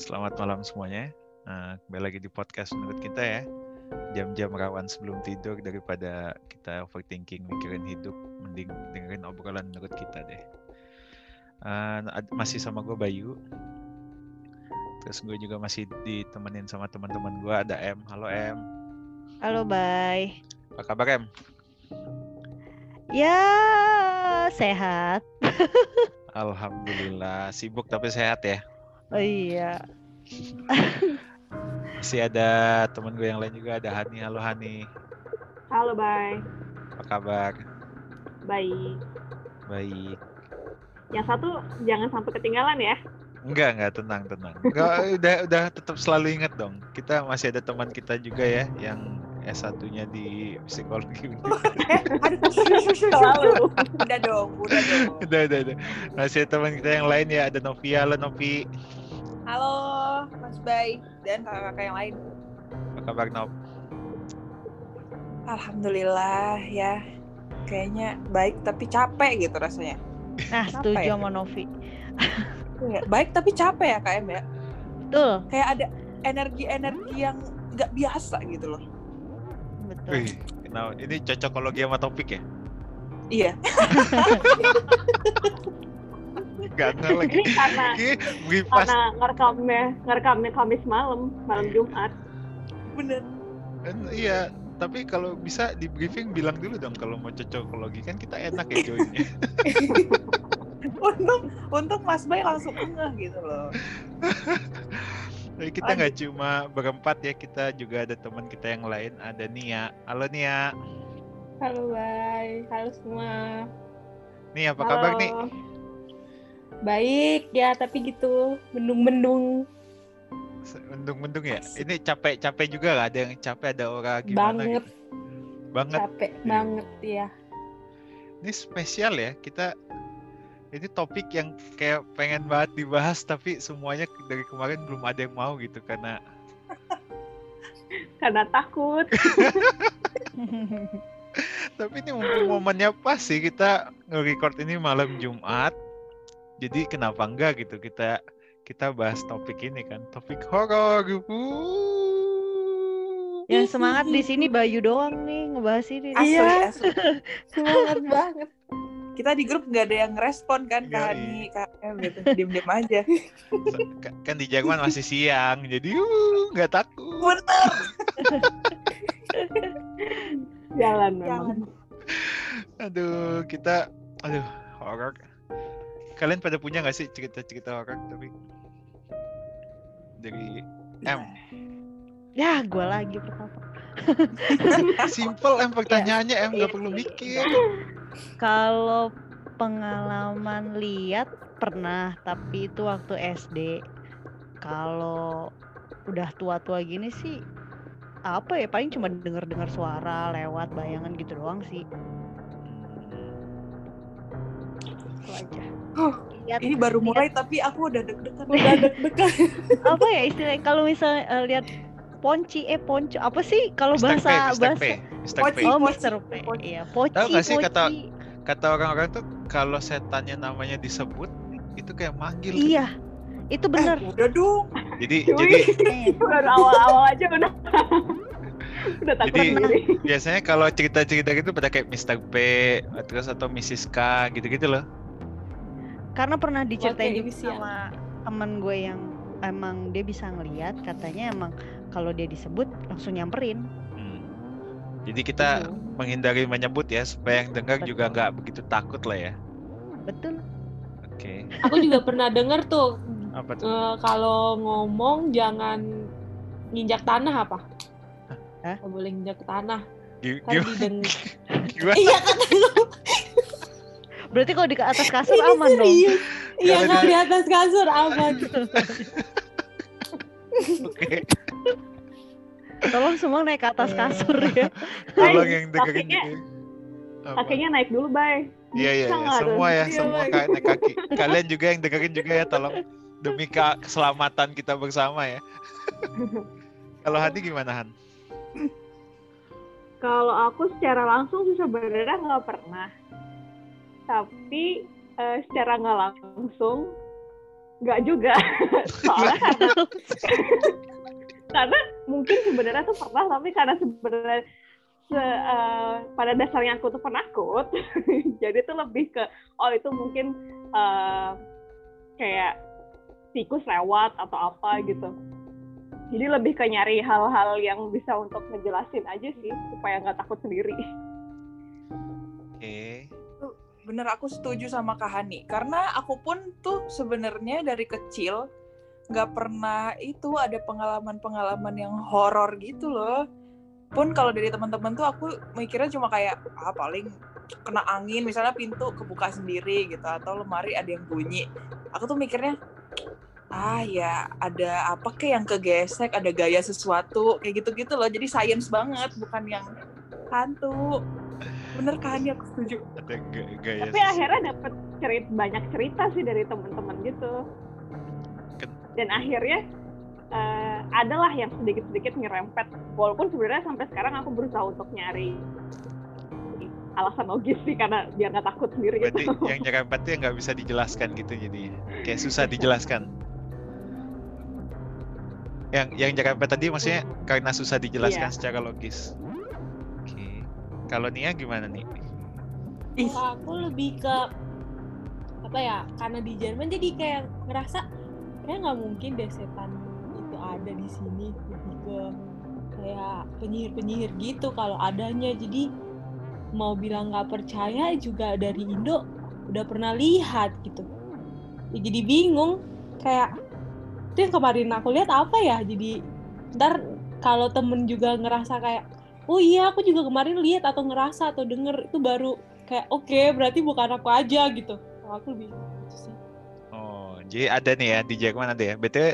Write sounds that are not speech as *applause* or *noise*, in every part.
Selamat malam semuanya. Nah, kembali lagi di podcast menurut kita ya. Jam-jam rawan sebelum tidur daripada kita overthinking mikirin hidup, mending dengerin obrolan menurut kita deh. Uh, masih sama gue Bayu. Terus gue juga masih ditemenin sama teman-teman gue ada M. Halo M. Halo Bay. Apa kabar M? Ya sehat. *laughs* Alhamdulillah sibuk tapi sehat ya. Oh iya. Masih ada teman gue yang lain juga ada Hani. Halo Hani. Halo Bay. Apa kabar? Baik. Baik. Yang satu jangan sampai ketinggalan ya. Enggak, enggak, tenang, tenang. Enggak, udah udah tetap selalu ingat dong. Kita masih ada teman kita juga ya yang S1-nya di psikologi. *laughs* Selalu. udah dong, udah dong. udah, udah, udah. Masih ada teman kita yang lain ya, ada Novia. Halo Novi. Halo, Mas Bay dan kakak-kakak yang lain. Apa kabar Nov? Alhamdulillah ya. Kayaknya baik tapi capek gitu rasanya. Nah, setuju ya? sama Novi. Iya, Baik tapi capek ya KM ya. Betul, Kayak ada energi-energi yang nggak biasa gitu loh. betul. Wih, kenapa? Ini cocokologi sama topik ya? Iya. *laughs* Gak nggak lagi. *laughs* Ini karena briefas. karena ngerekamnya ngerekamnya Kamis malam, malam Jumat. Bener. Dan, Iya, tapi kalau bisa di briefing bilang dulu dong kalau mau cocokologi kan kita enak ya joinnya. *laughs* *laughs* Untung, untung Mas Bay langsung ngeh gitu loh. Jadi kita nggak cuma berempat ya, kita juga ada teman kita yang lain, ada Nia. Halo Nia. Halo Bay, halo semua. Nia apa kabar nih? Baik ya, tapi gitu mendung-mendung Mendung-mendung ya. Ini capek-capek juga nggak? Ada yang capek, ada orang gimana banget, gitu. Banget. capek Iya. banget ya. Ini spesial ya. Kita ini topik yang kayak pengen banget dibahas tapi semuanya dari kemarin belum ada yang mau gitu karena *laughs* Karena takut. *laughs* tapi ini momennya pas sih kita nge-record ini malam Jumat. Jadi kenapa enggak gitu kita kita bahas topik ini kan, topik horor. Yang semangat di sini Bayu doang nih ngebahas ini. Asli, Iya. asli. *laughs* Semangat banget. Kita di grup nggak ada yang respon kan. Kak Hani, Kak M gitu. Diem-diem aja. Ka- kan di Jerman masih siang, jadi uh, nggak takut. Bener. Jalan memang. Aduh, kita, aduh, horor. Kalian pada punya nggak sih cerita-cerita horor tapi dari M? Ya, gua lagi pertama. *laughs* Simple em pertanyaannya em nggak Iya. perlu mikir. Kalau pengalaman lihat pernah, tapi itu waktu SD. Kalau udah tua-tua gini sih apa ya paling cuma denger-dengar suara lewat bayangan gitu doang sih. Itu aja. Huh, Lihat, Ini baru lihat mulai tapi aku udah deg-degan. Udah *laughs* deg-degan. apa ya istilahnya kalau misalnya eh, lihat ponci eh ponco apa sih kalau bahasa Mr. bahasa. P. Poci. oh Mr. P iya poci Tahu nggak sih kata- poci. Kata orang-orang tuh kalau setannya namanya disebut itu kayak manggil. kan. iya itu bener Eh, udah dong. Jadi jadi Eh, *laughs* Baru awal-awal aja *laughs* udah. udah takut Jadi- biasanya kalau cerita-cerita gitu pada kayak Mr. P terus atau Mrs. K gitu-gitu loh. Karena pernah diceritain Pakai juga sama temen gue yang emang dia bisa ngelihat katanya emang kalau dia disebut langsung nyamperin Hmm. Jadi kita Gitu. menghindari menyebut ya supaya yang dengar juga Betul. nggak begitu takut lah ya. betul Oke. Aku juga pernah denger tuh Apa tuh? eh, kalau ngomong jangan nginjak tanah apa? Hah? Nggak boleh nginjak tanah. Kan *laughs* Gimana? iya kan berarti kalau di atas kasur Ini aman dong serius. Iya Kalau kalau di- atas kasur aman. Oke. tolong semua naik ke atas kasur ya Tolong yang dengerin kakinya- naik dulu, Bay. Iya iya iya. tuh? semua ya Iya, semua kayak naik kaki. Kalian juga yang dengerin juga ya tolong demi ke- keselamatan kita bersama ya. Kalau Hadi gimana Han? Kalau aku secara langsung sih sebenarnya nggak pernah. Tapi eh, secara nggak langsung nggak juga. *laughs* Soalnya karena *laughs* karena mungkin sebenarnya tuh pernah tapi karena sebenarnya se, eh, pada dasarnya aku tuh penakut *laughs* jadi tuh lebih ke oh itu mungkin eh, kayak tikus lewat atau apa gitu. Jadi lebih ke nyari hal-hal yang bisa untuk ngejelasin aja sih supaya nggak takut sendiri. Oke. Bener aku setuju sama Kak Hani. Karena aku pun tuh sebenarnya dari kecil nggak pernah itu ada pengalaman-pengalaman yang horor gitu loh. Pun kalau dari teman-teman tuh aku mikirnya cuma kayak ah paling kena angin misalnya pintu kebuka sendiri gitu atau lemari ada yang bunyi. Aku tuh mikirnya ah ya ada apa ke yang kegesek ada gaya sesuatu kayak gitu-gitu loh. Jadi science banget bukan yang hantu bener Kak Hani aku setuju Ada gaya. tapi akhirnya dapet cerita banyak cerita sih dari teman-teman gitu dan akhirnya eh, adalah yang sedikit-sedikit nyerempet walaupun sebenarnya sampai sekarang aku berusaha untuk nyari alasan logis sih karena biar nggak takut sendiri Berarti gitu yang nyerempet tuh yang nggak bisa dijelaskan gitu jadi kayak susah dijelaskan. Yang yang nyerempet tadi maksudnya karena susah dijelaskan Iya. secara logis. Kalau Nia gimana nih? Ih. Kalau aku lebih ke apa ya karena di Jerman jadi kayak ngerasa kayak nggak mungkin deh setan itu ada di sini lebih ke kayak penyihir-penyihir gitu kalau adanya jadi mau bilang nggak percaya juga dari Indo udah pernah lihat gitu ya, jadi bingung kayak itu yang kemarin aku lihat apa ya jadi ntar kalau temen juga ngerasa kayak oh iya aku juga kemarin lihat atau ngerasa atau denger itu baru kayak oke berarti bukan aku aja gitu Kalau aku lebih gitu sih Oh, jadi ada nih ya di Jerman ada ya. BTW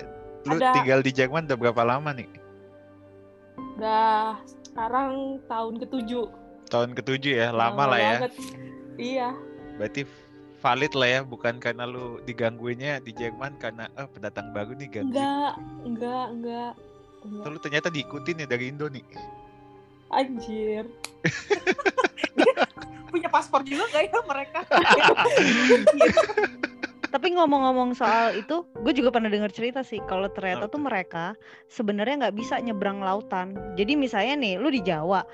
lu Ada. tinggal di Jerman udah berapa lama nih? udah sekarang tahun ketujuh Tahun ketujuh ya, lama lah ya. banget. iya Berarti valid lah ya, bukan karena lu digangguinnya di Jerman karena ah pendatang baru nih gangguin. enggak enggak enggak enggak Tuh, lu ternyata diikutin ya dari Indo nih. Anjir *laughs* punya paspor juga gak ya mereka Tapi ngomong-ngomong soal itu, gue juga pernah dengar cerita sih kalau ternyata tuh mereka sebenarnya nggak bisa nyebrang lautan. Jadi misalnya nih, lu di Jawa,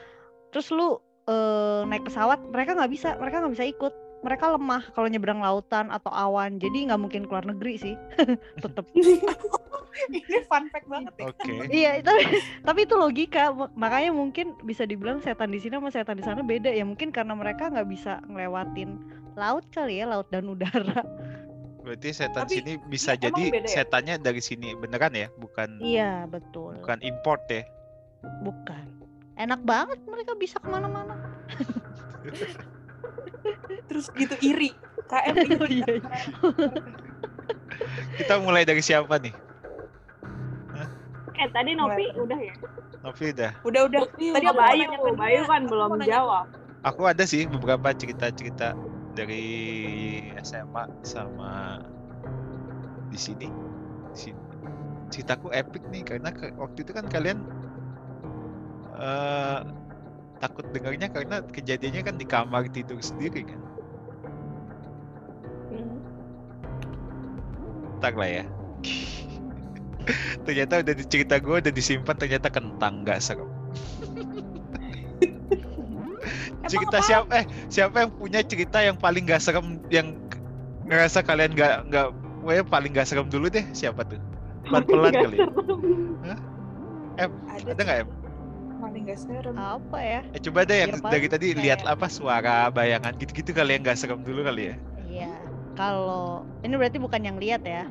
terus lu eh, naik pesawat, mereka nggak bisa, mereka nggak bisa ikut. Mereka lemah kalau nyebrang lautan atau awan, jadi nggak mungkin keluar negeri sih, *laughs* tetep. *laughs* ini fun fact banget ya Oke. Iya, tapi tapi itu logika, mak- makanya mungkin bisa dibilang setan di sini sama setan di sana beda ya. Mungkin karena mereka nggak bisa ngelewatin laut kali ya, laut dan udara. Berarti setan Tapi, sini bisa emang jadi beda ya? setannya dari sini beneran ya, bukan Iya, betul. bukan import ya. Bukan. Enak banget mereka bisa ke mana-mana. *laughs* terus gitu iri KM iri Oh, iya, iya. Kita mulai dari siapa nih? eh tadi Novi udah ya Novi udah. udah udah tadi aku mau Bayu. Bayu kan Aku belum nanya- jawab Aku ada sih beberapa cerita-cerita dari SMA sama di sini. Di sini. Ceritaku epic nih karena ke- waktu itu kan kalian eh takut dengarnya karena kejadiannya kan di kamar tidur sendiri kan. Hmm. Ntar lah ya. *laughs* ternyata udah di cerita gue udah disimpan ternyata kentang nggak serem. *laughs* Cerita apa? siapa eh siapa yang punya cerita yang paling gak serem yang ngerasa kalian nggak nggak pokoknya paling gak serem dulu deh siapa tuh pelan pelan kali ya serem. ada nggak ya paling gak serem Apa ya? eh, coba deh yang Ya, dari tadi lihat kayak- apa suara bayangan gitu gitu kali yang gak serem dulu kali ya Iya. Kalau ini berarti bukan yang lihat ya.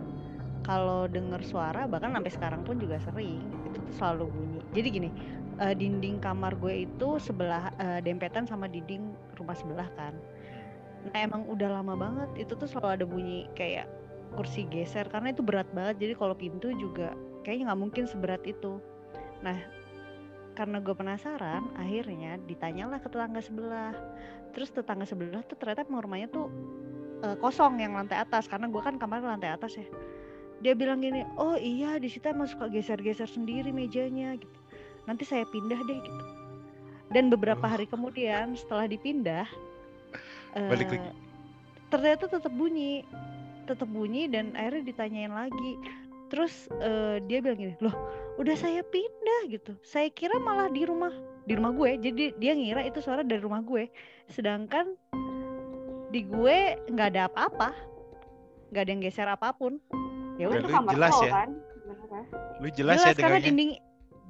Kalau dengar suara bahkan sampai sekarang pun juga sering itu tuh selalu bunyi. Jadi gini, eh, dinding kamar gue itu sebelah eh, dempetan sama dinding rumah sebelah kan. Nah emang udah lama banget itu tuh selalu ada bunyi kayak kursi geser karena itu berat banget. Jadi kalau pintu juga kayaknya nggak mungkin seberat itu. Nah karena gue penasaran, akhirnya ditanyalah ke tetangga sebelah. Terus tetangga sebelah tuh ternyata rumahnya tuh eh, kosong yang lantai atas karena gue kan kamarnya lantai atas ya. Dia bilang gini, oh iya di situ emang suka geser-geser sendiri mejanya gitu. Nanti saya pindah deh gitu. Dan beberapa hari kemudian setelah dipindah, Balik eh, lagi. ternyata tetap bunyi. tetap bunyi dan akhirnya ditanyain lagi terus eh, dia bilang gini loh udah saya pindah gitu. Saya kira malah di rumah di rumah gue. Jadi dia ngira itu suara dari rumah gue. Sedangkan di gue nggak ada apa-apa. Nggak ada yang geser apa pun. Ya Udah jelas lo ya? kan? Sebenarnya. Lu jelas, jelas ya karena dinding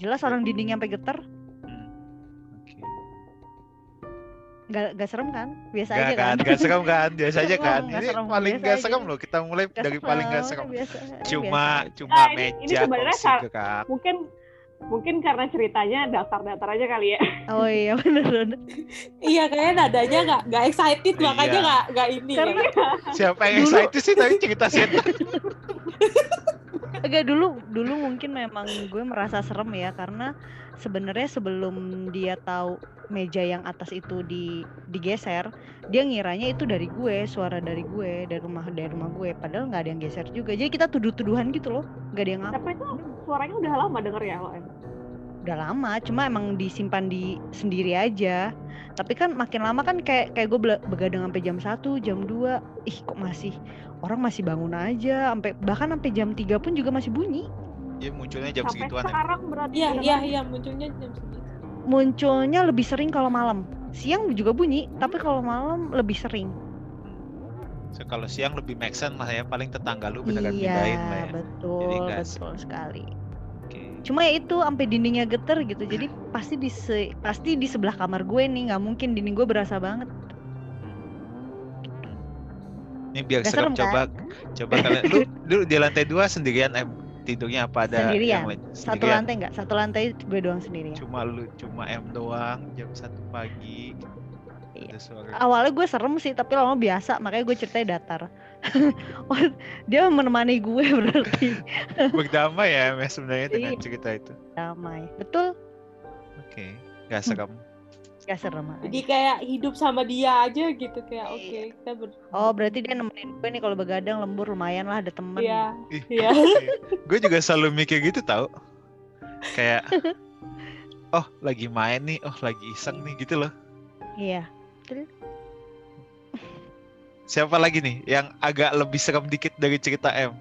jelas orang dinding sampai geter nggak nggak serem kan biasa Gak aja kan, kan gak serem kan, biasa aja Serem, kan. nggak Ini serem, paling gak aja. serem loh. Kita mulai Nggak dari paling gak serem. biasa, Cuma, biasa. cuma Ah, ini- ini meja sebenarnya kar- gekap. Mungkin mungkin karena ceritanya datar-datar aja kali ya. oh iya *laughs* bener bener Iya kayaknya nadanya nggak nggak excited makanya Iya. nggak nggak ini. Karena- ya kan? Siapa yang excited sih tadi cerita setan? Enggak dulu dulu mungkin memang gue merasa serem ya karena sebenarnya sebelum dia tahu meja yang atas itu di digeser dia ngiranya itu dari gue suara dari gue dari rumah dari rumah gue. Padahal nggak ada yang geser juga. Jadi kita tuduh-tuduhan gitu loh. Nggak ada yang ngapa Tapi itu suaranya udah lama denger ya lo udah lama cuma emang disimpan di sendiri aja. Tapi kan makin lama kan kayak kayak gue begadang sampai jam 1 jam 2 ih kok masih orang masih bangun aja. Sampai bahkan sampai jam 3 pun juga masih bunyi Ya munculnya jam Sampai segituan ya. sekarang berarti. Iya iya iya munculnya jam segitu. munculnya lebih sering kalau malam siang juga bunyi tapi kalau malam lebih sering So, kalau siang lebih make sense lah ya, paling tetangga lu beneran iya pindahin lah ya. betul Jadi betul sekali Oke. cuma ya itu sampai dindingnya geter gitu jadi pasti di se- pasti di sebelah kamar gue nih nggak mungkin dinding gue berasa banget Ini biar serem serem, kan? coba coba kalian lu lu di lantai dua sendirian em tidurnya apa ada Sendirian. yang lain? satu Sendirian. lantai nggak satu lantai gue doang sendiri Cuma lu cuma em doang jam satu pagi. Iya. Awalnya gue serem sih tapi lama biasa makanya gue ceritanya datar *laughs* oh, dia menemani gue *laughs* berarti Berdamai ya sebenarnya dengan Iya. cerita itu. damai betul Oke, nggak serem. Gak serem Jadi aja. kayak hidup sama dia aja gitu kayak oke Iya. kita ber oh berarti dia nemenin gue nih kalau begadang lembur lumayan lah ada temen Iya Ih, iya. gue juga selalu mikir gitu tau. Kayak *laughs* oh lagi main nih, oh lagi iseng nih gitu loh. iya Siapa lagi nih yang agak lebih serem dikit dari cerita M?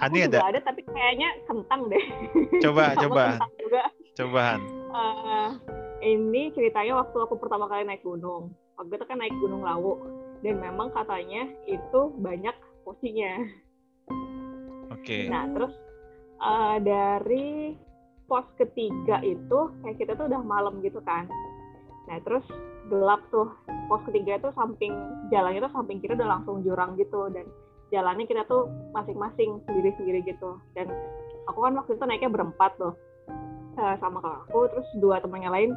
Hani ada? ada tapi kayaknya kentang deh. Coba, *laughs* coba, kentang juga. Coba Han. Eh, ini ceritanya waktu aku pertama kali naik gunung. Waktu itu kan naik Gunung Lawu dan memang katanya itu banyak posinya. Oke. Nah terus eh, dari pos ketiga itu kayak kita tuh udah malam gitu kan. Nah terus gelap tuh pos ketiga itu samping jalannya tuh samping kiri udah langsung jurang gitu dan jalannya kita tuh masing-masing sendiri-sendiri gitu. Dan aku kan waktu itu naiknya berempat tuh eh, sama kakakku terus dua temannya lain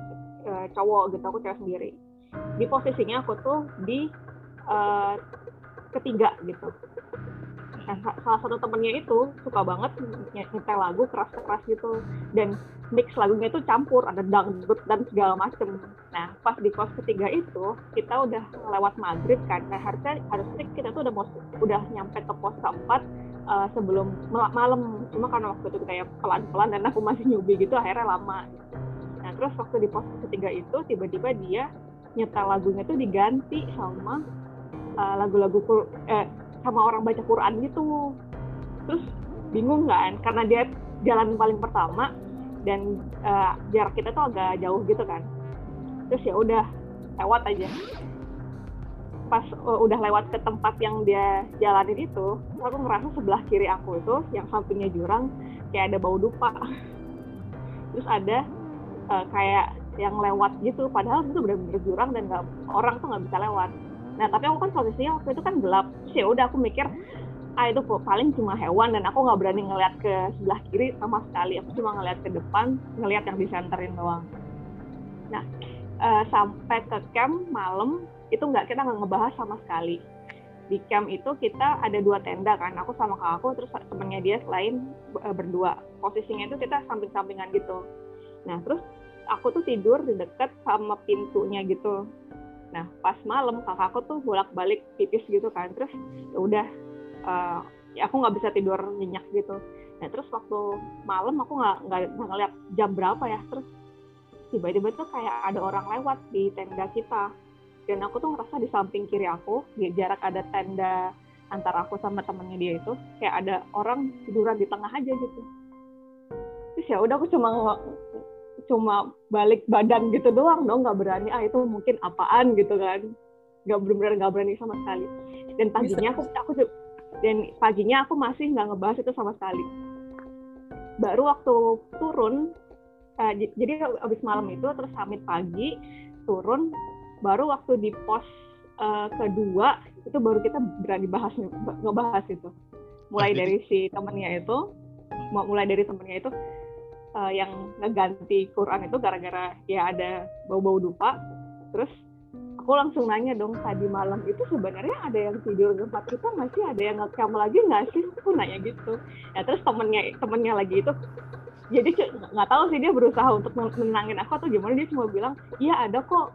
eh, cowok gitu aku cewek sendiri. Di posisinya aku tuh di eh, ketiga gitu. Sa- salah satu temennya itu suka banget ny- nyetel lagu keras-keras gitu dan mix lagunya itu campur ada dangdut dan segala macem. Nah pas di kos ketiga itu kita udah lewat maghrib kan, nah harusnya harusnya kita tuh udah mau udah nyampe ke pos keempat eh, sebelum malam. Cuma karena waktu itu kayak pelan-pelan dan aku masih newbie gitu akhirnya lama. Nah terus waktu di pos ketiga itu tiba-tiba dia nyetel lagunya tuh diganti sama eh, lagu-lagu eh, sama orang baca Quran gitu. Terus bingung kan karena dia jalan paling pertama dan eh, jarak kita tuh agak jauh gitu kan. Terus ya udah lewat aja. Pas eh, udah lewat ke tempat yang dia jalanin itu, aku ngerasa sebelah kiri aku itu yang sampingnya jurang kayak ada bau dupa. Terus ada eh, kayak yang lewat gitu, padahal itu bener-bener jurang dan nggak orang tuh nggak bisa lewat. Nah tapi aku kan posisinya waktu itu kan gelap. Terus ya udah aku mikir ah itu paling cuma hewan dan aku nggak berani ngeliat ke sebelah kiri sama sekali. Aku cuma ngeliat ke depan, ngeliat yang disenterin doang. Nah eh, sampai ke camp malam itu nggak kita nggak ngebahas sama sekali. Di camp itu kita ada dua tenda kan, aku sama kakakku terus temennya dia selain eh, berdua. Posisinya itu kita samping-sampingan gitu. Nah terus aku tuh tidur di dekat sama pintunya gitu. Nah, pas malam kakakku tuh bolak-balik pipis gitu kan. Terus ya udah eh, ya aku nggak bisa tidur nyenyak gitu. Nah, terus waktu malam aku nggak nggak ngeliat jam berapa ya. Terus tiba-tiba tuh kayak ada orang lewat di tenda kita. dan aku tuh ngerasa di samping kiri aku di jarak ada tenda antara aku sama temennya dia itu kayak ada orang tiduran di tengah aja gitu terus ya udah aku cuma cuma balik badan gitu doang dong nggak berani ah itu mungkin apaan gitu kan. Nggak benar-benar nggak berani sama sekali. Dan paginya aku aku dan paginya aku masih nggak ngebahas itu sama sekali. Baru waktu turun j- jadi abis malam itu terus summit pagi turun baru waktu di pos eh, kedua itu baru kita berani bahas ngebahas itu. Mulai dari si temennya itu mu- mulai dari temennya itu eh, yang ngeganti Quran itu gara-gara ya ada bau-bau dupa. Terus aku langsung nanya dong tadi malam itu sebenarnya ada yang tidur di tempat kita nggak sih? Ada yang ngecam lagi nggak sih? Aku nanya gitu. Ya terus temennya temennya lagi itu jadi nggak tahu sih dia berusaha untuk men- menenangin aku atau gimana. Dia cuma bilang iya ada kok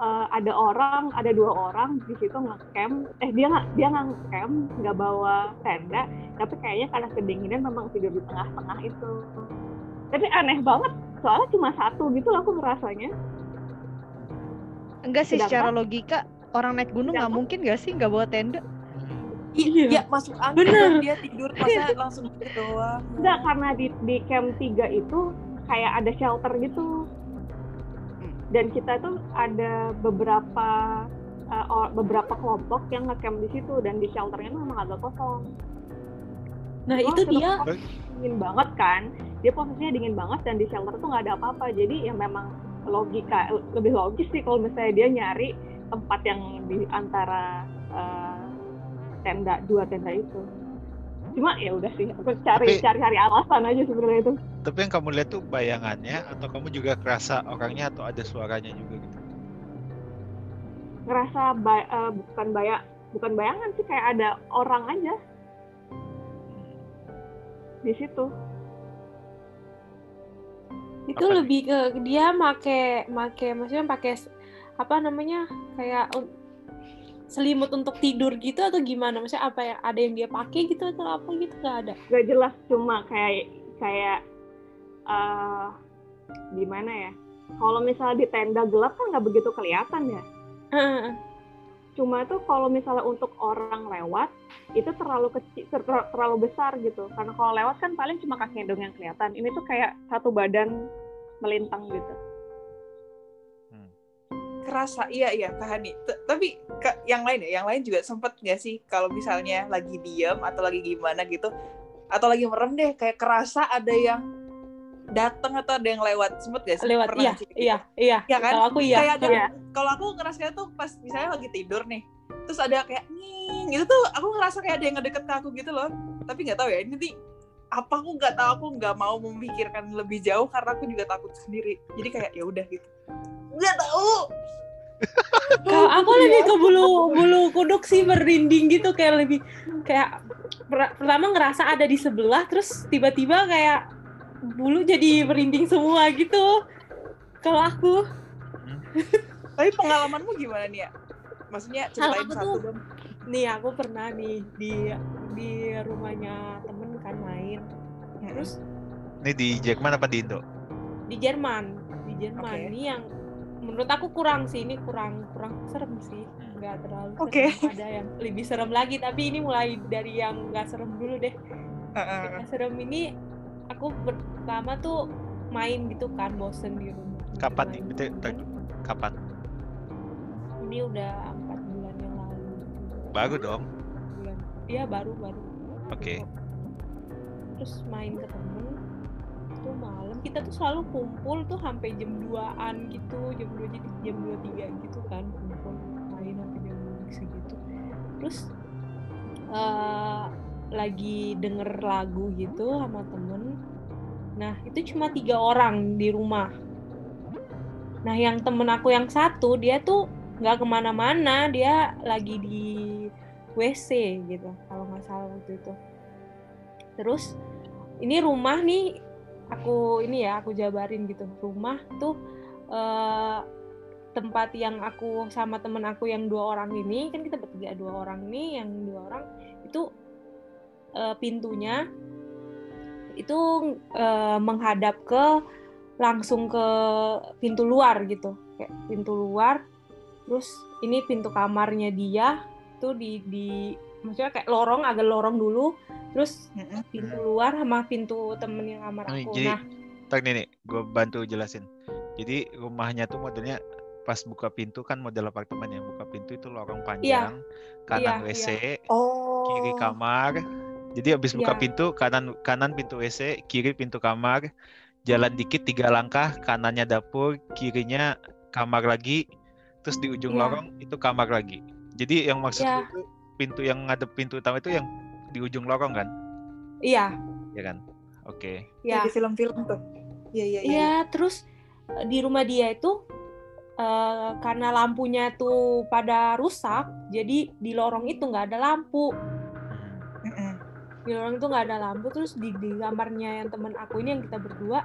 eh, ada orang ada dua orang di situ ngecamp eh dia nggak dia nggak ngecamp nggak bawa tenda tapi kayaknya karena kedinginan memang tidur di tengah-tengah itu tapi aneh banget soalnya cuma satu gitu loh aku ngerasanya Enggak sih Sedangkan- secara logika orang naik gunung nggak mungkin gak sih nggak bawa tenda? Iya. Iya, masuk angin Bener. dia tidur masa *laughs* langsung gitu doang. enggak karena di di camp 3 itu kayak ada shelter gitu dan kita tuh ada beberapa uh, beberapa kelompok yang ngecamp di situ dan di shelternya tuh memang agak kosong Nah Cuma itu dia dingin banget kan? Dia posisinya dingin banget dan di shelter tuh nggak ada apa-apa. Jadi ya memang logika lebih logis sih kalau misalnya dia nyari tempat yang di antara uh, tenda dua tenda itu. Cuma ya udah sih aku cari Tapi- cari cari alasan aja sebenarnya itu. Tapi yang kamu lihat tuh bayangannya atau kamu juga kerasa orangnya atau ada suaranya juga gitu? ngerasa ba- eh, bukan baya bukan bayangan sih kayak ada orang aja di situ. Itu Apa nih? lebih ke dia make make maksudnya pakai apa namanya kayak selimut untuk tidur gitu atau gimana? Maksudnya apa ya ada yang dia pakai gitu atau apa gitu? Nggak ada. Gak jelas cuma kayak kayak eh gimana ya? Kalau misalnya di tenda gelap kan nggak begitu kelihatan ya. Cuma tuh kalau misalnya untuk orang lewat itu terlalu kecil ter- terlalu besar gitu. Karena kalau lewat kan paling cuma kakinya dong yang kelihatan. Ini tuh kayak satu badan melintang gitu. Kerasa iya iya Kak Hani T- tapi yang lain ya? Yang lain juga sempet nggak sih kalau misalnya lagi diem atau lagi gimana gitu? Atau lagi merem deh kayak kerasa ada yang datang atau ada yang lewat? Sempet gak sih? Lewat Pernah iya kayak iya iya. Iya kan? kalau aku iya. Kayak ada Iya. kalau aku ngerasanya tuh pas misalnya lagi tidur nih terus ada kayak nying gitu tuh aku ngerasa kayak ada yang ngedeket ke aku gitu loh. Tapi nggak tahu ya ini nih apa aku nggak tahu aku nggak mau memikirkan lebih jauh karena aku juga takut sendiri. Jadi kayak ya udah gitu. Nggak tahu. Kalau aku lebih ke bulu bulu kuduk sih merinding gitu. Kayak lebih kayak per- pertama ngerasa ada di sebelah terus tiba-tiba kayak bulu jadi merinding semua gitu. Kalau aku. Tapi pengalamanmu gimana nih ya? Maksudnya ceritain aku satu tuh- dong. nih aku pernah nih di di rumahnya temen kan main. Terus Ini di Jackman apa di Indo? di Jerman. Di Jerman. Oke. ini yang menurut aku kurang sih. Ini kurang kurang serem sih. Nggak terlalu Oke. serem. ada yang lebih serem lagi. Tapi ini mulai dari yang nggak serem dulu deh. Heeh. yang serem ini aku pertama tuh main gitu kan bosen di rumah Kapan nih? Tak- Kapan? ini udah empat bulan yang lalu Baru dong. bulan iya baru baru Oke. terus main ke temen itu malam kita tuh selalu kumpul tuh sampai jam 2an gitu jam 2 jadi jam 2 3 gitu kan kumpul main sampai jam 2 segitu terus eh, lagi denger lagu gitu sama temen nah itu cuma tiga orang di rumah. Nah yang temen aku yang satu dia tuh nggak ke mana-mana dia lagi di WC gitu kalau nggak salah waktu itu. Terus ini rumah nih aku ini ya aku jabarin gitu. Rumah tuh eh, tempat yang aku sama temen aku yang dua orang ini kan kita bertiga dua orang ini yang dua orang itu eh, pintunya itu eh, menghadap ke langsung ke pintu luar gitu kayak pintu luar terus ini pintu kamarnya dia tuh di di maksudnya kayak lorong agak lorong dulu terus pintu luar sama pintu temen yang kamar aku jadi nah ntar nih, nih gue bantu jelasin. Jadi rumahnya tuh modelnya pas buka pintu kan model apartemen yang buka pintu itu lorong panjang, kanan iya, WC, Oh. kiri kamar. Jadi habis buka Iya. pintu kanan kanan pintu WC, kiri pintu kamar. Jalan dikit tiga langkah, kanannya dapur, kirinya kamar lagi, terus di ujung Iya. lorong itu kamar lagi. Jadi yang maksud Iya. lu tuh pintu yang ngadep pintu utama itu yang di ujung lorong kan? iya Ya kan? Oke. ya Di film-film tuh. Iya, iya, iya. Iya, terus eh, di rumah dia itu eh, karena lampunya tuh pada rusak, jadi di lorong itu nggak ada lampu. Di lorong itu nggak ada lampu, terus di, di kamarnya yang temen aku ini yang kita berdua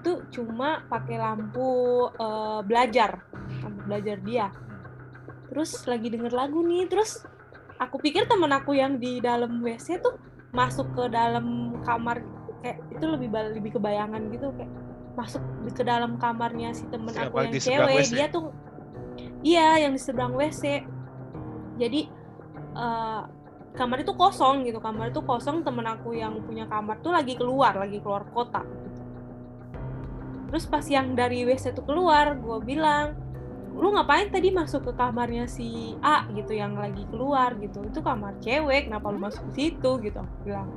itu cuma pakai lampu eh, belajar, lampu belajar dia. Terus lagi denger lagu nih, terus aku pikir temen aku yang di dalam WC tuh masuk ke dalam kamar kayak itu lebih lebih kebayangan gitu kayak masuk ke dalam kamarnya si temen Siapa aku yang cewek WC? dia tuh iya yang di seberang WC jadi eh, kamar itu kosong gitu. Kamar itu kosong temen aku yang punya kamar tuh lagi keluar lagi keluar kota. Terus pas yang dari WC tuh keluar gue bilang lu ngapain tadi masuk ke kamarnya si A gitu yang lagi keluar gitu? Itu kamar cewek kenapa lu masuk ke situ? Gitu aku bilang.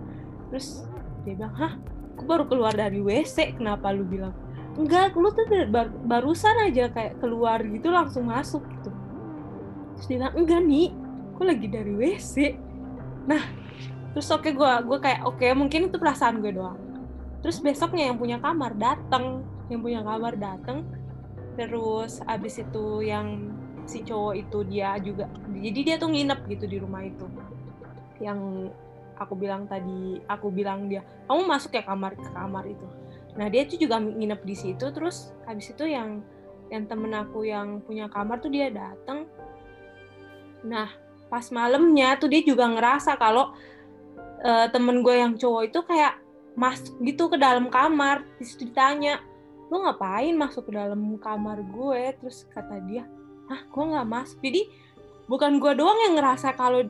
Terus dia bilang hah? Aku baru keluar dari WC kenapa lu bilang? Enggak lu tuh bar- barusan aja kayak keluar gitu langsung masuk gitu. Terus dia bilang enggak nih aku lagi dari WC nah terus oke gua gue kayak oke mungkin itu perasaan gue doang. Terus besoknya yang punya kamar datang yang punya kamar datang terus abis itu yang si cowok itu dia juga jadi dia tuh nginep gitu di rumah itu. Yang aku bilang tadi aku bilang dia kamu masuk ya kamar ke kamar itu. Nah dia tuh juga nginep di situ terus habis itu yang yang temen aku yang punya kamar tuh dia datang nah pas malamnya tuh dia juga ngerasa kalau eh, temen gue yang cowok itu kayak masuk gitu ke dalam kamar. Di situ ditanya lu ngapain masuk ke dalam kamar gue? Terus kata dia ah gue nggak masuk. Jadi bukan gue doang yang ngerasa kalau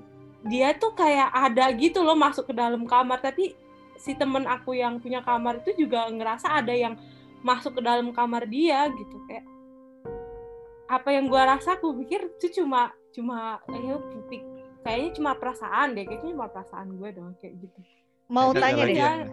dia tuh kayak ada gitu loh masuk ke dalam kamar. Tapi si temen aku yang punya kamar itu juga ngerasa ada yang masuk ke dalam kamar dia gitu kayak apa yang gue rasa aku pikir itu cuma cuma eh, pik- kayaknya cuma perasaan deh kayaknya cuma perasaan gue doang kayak gitu Mau Ada tanya deh, yang-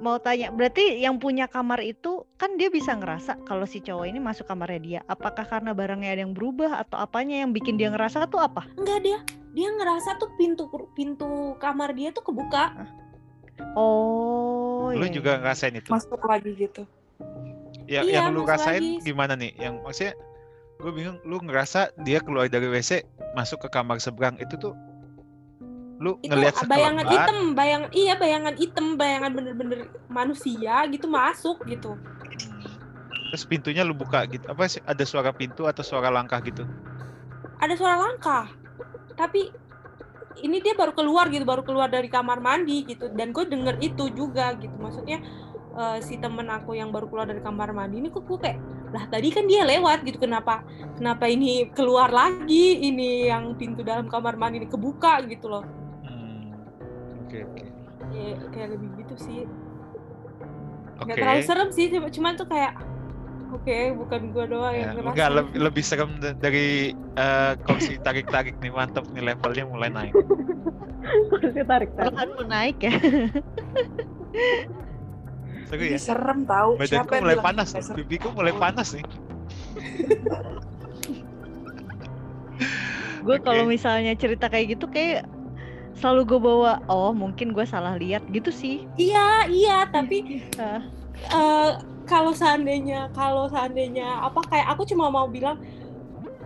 mau tanya. Berarti yang punya kamar itu kan dia bisa ngerasa kalau si cowok ini masuk kamarnya dia. Apakah karena barangnya ada yang berubah atau apanya yang bikin dia ngerasa tuh apa? enggak dia dia ngerasa tuh pintu pintu kamar dia tuh kebuka Oh, Lu iya, juga ngerasain itu? Masuk lagi gitu. Ya, Iya, yang lu rasain lagi. gimana nih? Yang maksudnya gue bingung, lu ngerasa dia keluar dari WC masuk ke kamar seberang itu tuh lu itu ngelihat bayangan sekelebat, hitam bayangan iya bayangan hitam bayangan bener-bener manusia gitu masuk gitu. Hmm, terus pintunya lu buka gitu apa sih ada suara pintu atau suara langkah gitu? Ada suara langkah tapi ini dia baru keluar gitu baru keluar dari kamar mandi gitu dan gue denger itu juga gitu maksudnya eh, si temen aku yang baru keluar dari kamar mandi ini kok gue kayak lah tadi kan dia lewat gitu kenapa kenapa ini keluar lagi ini yang pintu dalam kamar mandi ini kebuka gitu loh Hmm, oke oke kayak, kayak lebih gitu sih oke nggak terlalu serem sih cuma cuman tuh kayak oke bukan gue doang Ya, yang ngerasa enggak lebih, lebih serem da- dari eh, kursi tarik-tarik nih mantap nih levelnya mulai naik. *laughs* Kursi tarik tarik. Perlahanmu naik ya. *laughs* Ini ya. serem tahu. Badanku yang mulai bilang panas, serem? pipiku mulai panas nih. *laughs* gue Oke. kalau misalnya cerita kayak gitu kayak selalu gue bawa oh mungkin gue salah lihat gitu sih iya iya tapi Ah. *laughs* eh, kalau seandainya kalau seandainya apa kayak aku cuma mau bilang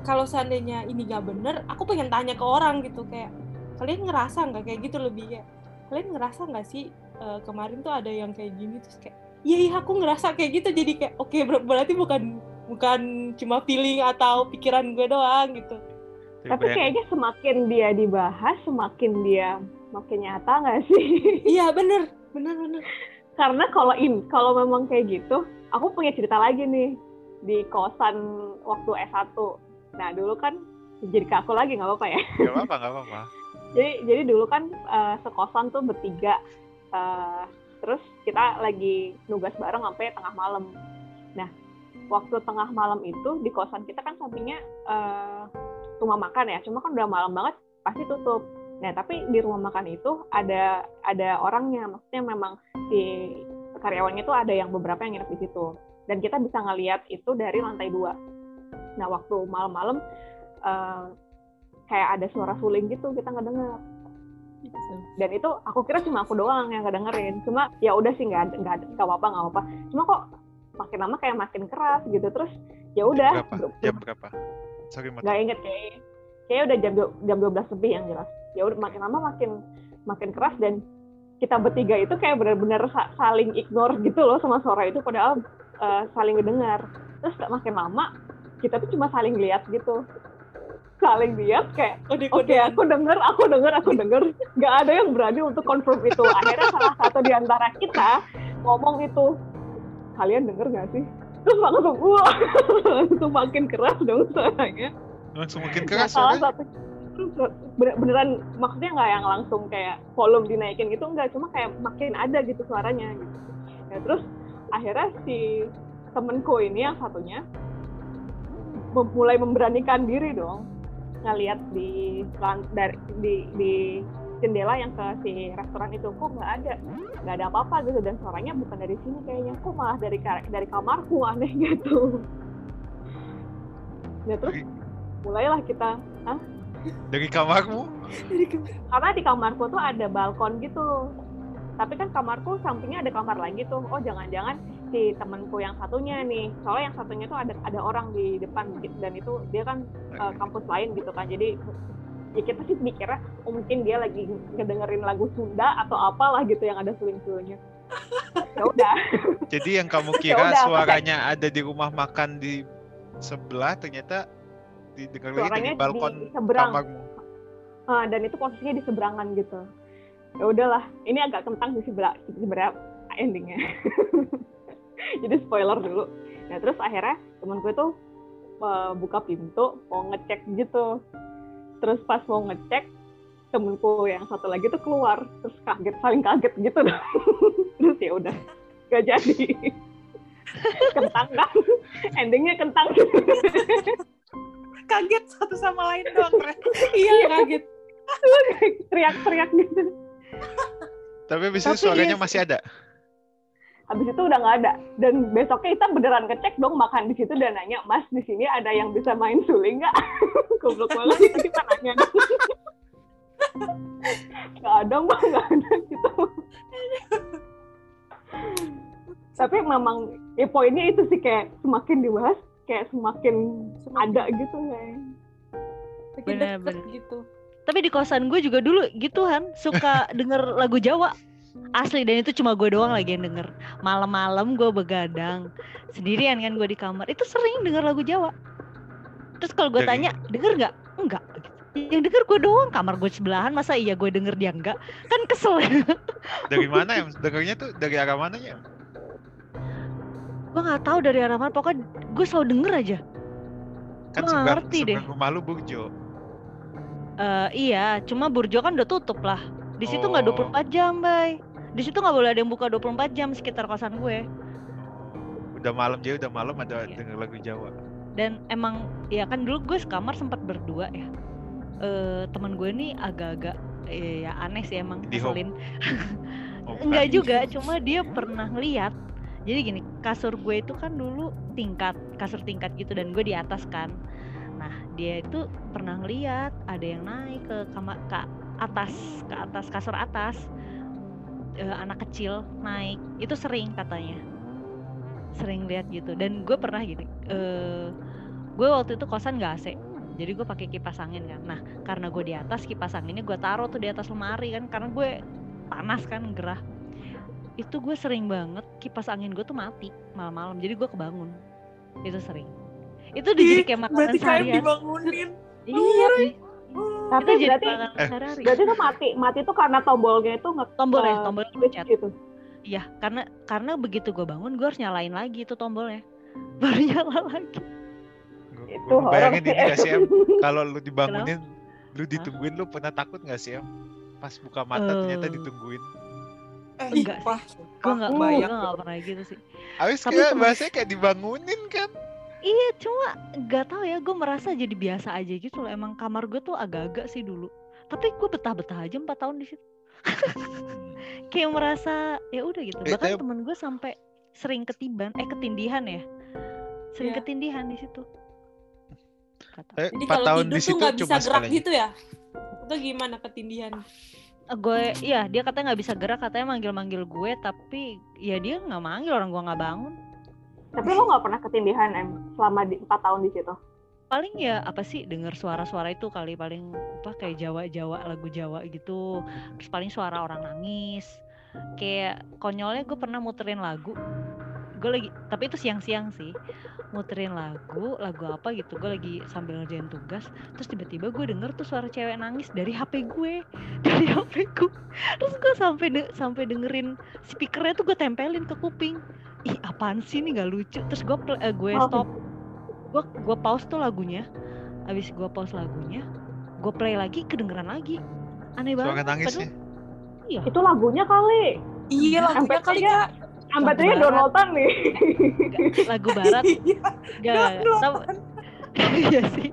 kalau seandainya ini gak bener aku pengen tanya ke orang gitu kayak kalian ngerasa nggak kayak gitu lebih ya kalian ngerasa nggak sih eh, kemarin tuh ada yang kayak gini terus kayak iya iya aku ngerasa kayak gitu jadi kayak oke ber- berarti bukan bukan cuma feeling atau pikiran gue doang gitu Tapi kayaknya semakin dia dibahas, semakin dia makin nyata nggak sih? *laughs* iya bener bener bener Karena kalau in, kalau memang kayak gitu, aku punya cerita lagi nih di kosan waktu S1. Nah dulu kan jadi ke aku lagi nggak apa-apa ya. Gak apa-apa, gak apa-apa. *laughs* jadi jadi dulu kan eh, sekosan tuh bertiga. Eh, terus kita lagi nugas bareng sampai tengah malam. Nah waktu tengah malam itu di kosan kita kan sampingnya eh, rumah makan ya. Cuma kan udah malam banget pasti tutup. Nah tapi di rumah makan itu ada ada orangnya. Maksudnya memang si karyawannya itu ada yang beberapa yang nginep di situ. Dan kita bisa ngeliat itu dari lantai dua. Nah waktu malam-malam eh, kayak ada suara suling gitu kita ngedenger dan itu aku kira cuma aku doang yang ngedengerin. Cuma ya udah sih nggak nggak nggak apa-apa nggak apa-apa. Cuma kok makin lama kayak makin keras gitu. Terus ya udah. Berapa? Jam berapa? Sorry, nggak inget kayak kayak udah jam jam 12 lebih yang jelas. Ya udah makin lama makin makin keras dan kita bertiga itu kayak benar-benar sa- saling ignore gitu loh sama suara itu. Padahal eh, saling mendengar terus makin lama kita tuh cuma saling lihat gitu saling lihat kayak Kode Oke, aku denger, aku denger, aku denger. Gak ada yang berani untuk confirm itu. Akhirnya salah satu di antara kita ngomong itu, kalian denger gak sih? Terus langsung, wah, *laughs* langsung makin keras dong suaranya. Langsung makin Nah, keras salah suaranya. satu, bener- beneran, maksudnya nggak yang langsung kayak volume dinaikin gitu, enggak. Cuma kayak makin ada gitu suaranya. Gitu. Ya, terus akhirnya si temenku ini yang satunya mulai memberanikan diri dong ngelihat di dari di, di jendela yang ke si restoran itu kok nggak ada? Nggak ada apa-apa gitu. Dan suaranya bukan dari sini kayaknya kok malah dari dari kamarku *laughs* aneh gitu. Nah terus mulailah kita Dari kamarmu? karena di kamarku tuh ada balkon gitu. Tapi kan kamarku sampingnya ada kamar lagi tuh. Oh jangan-jangan si temanku yang satunya nih. Soalnya yang satunya tuh ada ada orang di depan gitu, dan itu dia kan eh, kampus lain gitu kan. Jadi ya kita sih mikirnya oh, mungkin dia lagi ngedengerin lagu Sunda atau apalah gitu yang ada suling-sulingnya *laughs* ya udah. Jadi yang kamu *laughs* Ya kira udah, pakai- suaranya ada di rumah makan di sebelah ternyata didengar lagi Suaranya di balkon di seberang. kamarmu. Ah, dan itu posisinya di seberangan gitu. Ya udahlah ini agak kentang sih sebelah sebenarnya endingnya *laughs* *laughs* jadi spoiler dulu. Nah terus akhirnya temanku itu eh, buka pintu mau ngecek gitu. Terus pas mau ngecek temenku yang satu lagi tuh keluar. Terus kaget saling kaget gitu. *laughs* Terus ya udah gak jadi. *laughs* Kentang kan? Endingnya kentang. Kaget satu sama lain dong, Ren. iya kaget. Teriak-teriak gitu. Tapi habis itu Tapi suaranya iya masih ada. Habis itu udah nggak ada. Dan besoknya kita beneran ngecek dong makan di situ dan nanya mas di sini ada yang bisa main suling nggak? *laughs* Goblok banget. Itu kita nanya. *laughs* Nggak ada mbak. Nggak ada gitu. *laughs* Tapi memang ya poinnya itu sih kayak semakin dibahas kayak semakin ada gitu kayak. Bener, deket bener. gitu. Tapi di kosan gue juga dulu gitu Han, suka denger lagu Jawa. Asli dan itu cuma gue doang lagi yang denger. Malam-malam gue begadang sendirian kan gue di kamar. Itu sering denger lagu Jawa. Terus kalau gue tanya, denger nggak? Enggak. Yang denger gue doang, kamar gue sebelahan, masa iya gue denger dia enggak? Kan kesel. *laughs* Dari mana ya? Dengarnya tuh dari arah mananya? gue nggak tahu dari arah mana, pokoknya gue selalu denger aja. Kan seberang, ngerti deh. rumah lu Burjo. Eh iya, cuma Burjo kan udah tutup lah. Di situ nggak Oh. 24 jam, Bay. Di situ nggak boleh ada yang buka 24 jam sekitar kosan gue. Udah malam jadi udah malam ada Iya. denger lagu Jawa. Dan emang ya kan dulu gue sekamar sempat berdua ya. Eh teman gue nih agak-agak ya aneh sih emang ngeselin. Oh, *laughs* Enggak juga, cuma dia pernah ngeliat. Jadi gini, kasur gue itu kan dulu tingkat, kasur tingkat gitu dan gue di atas kan. Nah, dia itu pernah ngeliat ada yang naik ke kamar ke atas, ke atas kasur atas. Eh, anak kecil naik, itu sering katanya. Sering lihat gitu dan gue pernah gini. Eh gue waktu itu kosan gak AC. Jadi gue pakai kipas angin kan. Nah, karena gue di atas kipas anginnya gue taruh tuh di atas lemari kan karena gue panas kan gerah itu gue sering banget kipas angin gue tuh mati malam-malam jadi gue kebangun itu sering itu udah jadi kayak makanan Berarti seharian dibangunin. iya Bi. tapi itu jadi berarti Eh. berarti tuh mati mati tuh karena tombolnya itu nge tombolnya eh, tombolnya switch dipencet gitu iya karena karena begitu gue bangun gue harus nyalain lagi itu tombolnya *laughs* baru nyala lagi itu horor bayangin sih. ini gak sih, Em? Kalau lu dibangunin, lu ditungguin, lu pernah takut gak sih, Em? Pas buka mata ternyata Eh. ditungguin. Eh, Enggak wah, gue nggak gue bayang nggak pernah gitu sih Abis kayak bahasanya kayak dibangunin kan. Iya cuma nggak tahu ya gue merasa jadi biasa aja gitu loh emang kamar gue tuh agak-agak sih dulu tapi gue betah-betah aja empat tahun di situ *laughs* kayak merasa ya udah gitu Eh, bahkan tapi- temen gue sampai sering ketiban eh ketindihan ya sering Iya. ketindihan di situ. Eh, Jadi empat kalau tahun tidur di tuh situ nggak bisa gerak sekali. gitu ya? Itu gimana ketindihan? Eh, gue iya dia katanya nggak bisa gerak katanya manggil-manggil gue tapi ya dia nggak manggil orang gue nggak bangun Tapi lo nggak pernah ketindihan em selama di empat tahun di situ. paling ya apa sih dengar suara-suara itu kali paling apa kayak Jawa-Jawa lagu Jawa gitu. Terus paling suara orang nangis. Kayak konyolnya gue pernah muterin lagu. Gue lagi tapi itu siang-siang sih. Muterin lagu lagu apa gitu. Gue lagi sambil ngerjain tugas. Terus tiba-tiba gue denger tuh suara cewek nangis dari HP gue. *laughs* Dari HP gue terus gue sampai de- sampai dengerin speakernya tuh gue tempelin ke kuping ih apaan sih ini nggak lucu terus gue eh, gue Oh. stop gue gue pause tuh lagunya abis gue pause lagunya gue play lagi kedengeran lagi aneh Suara banget nangisnya. padahal- iya Itu lagunya kali. Iya lagunya kali MP3-nya kak. Ambatannya Barat. downloadan nih. Lagu barat *laughs* Iya. gak tau *laughs* iya sih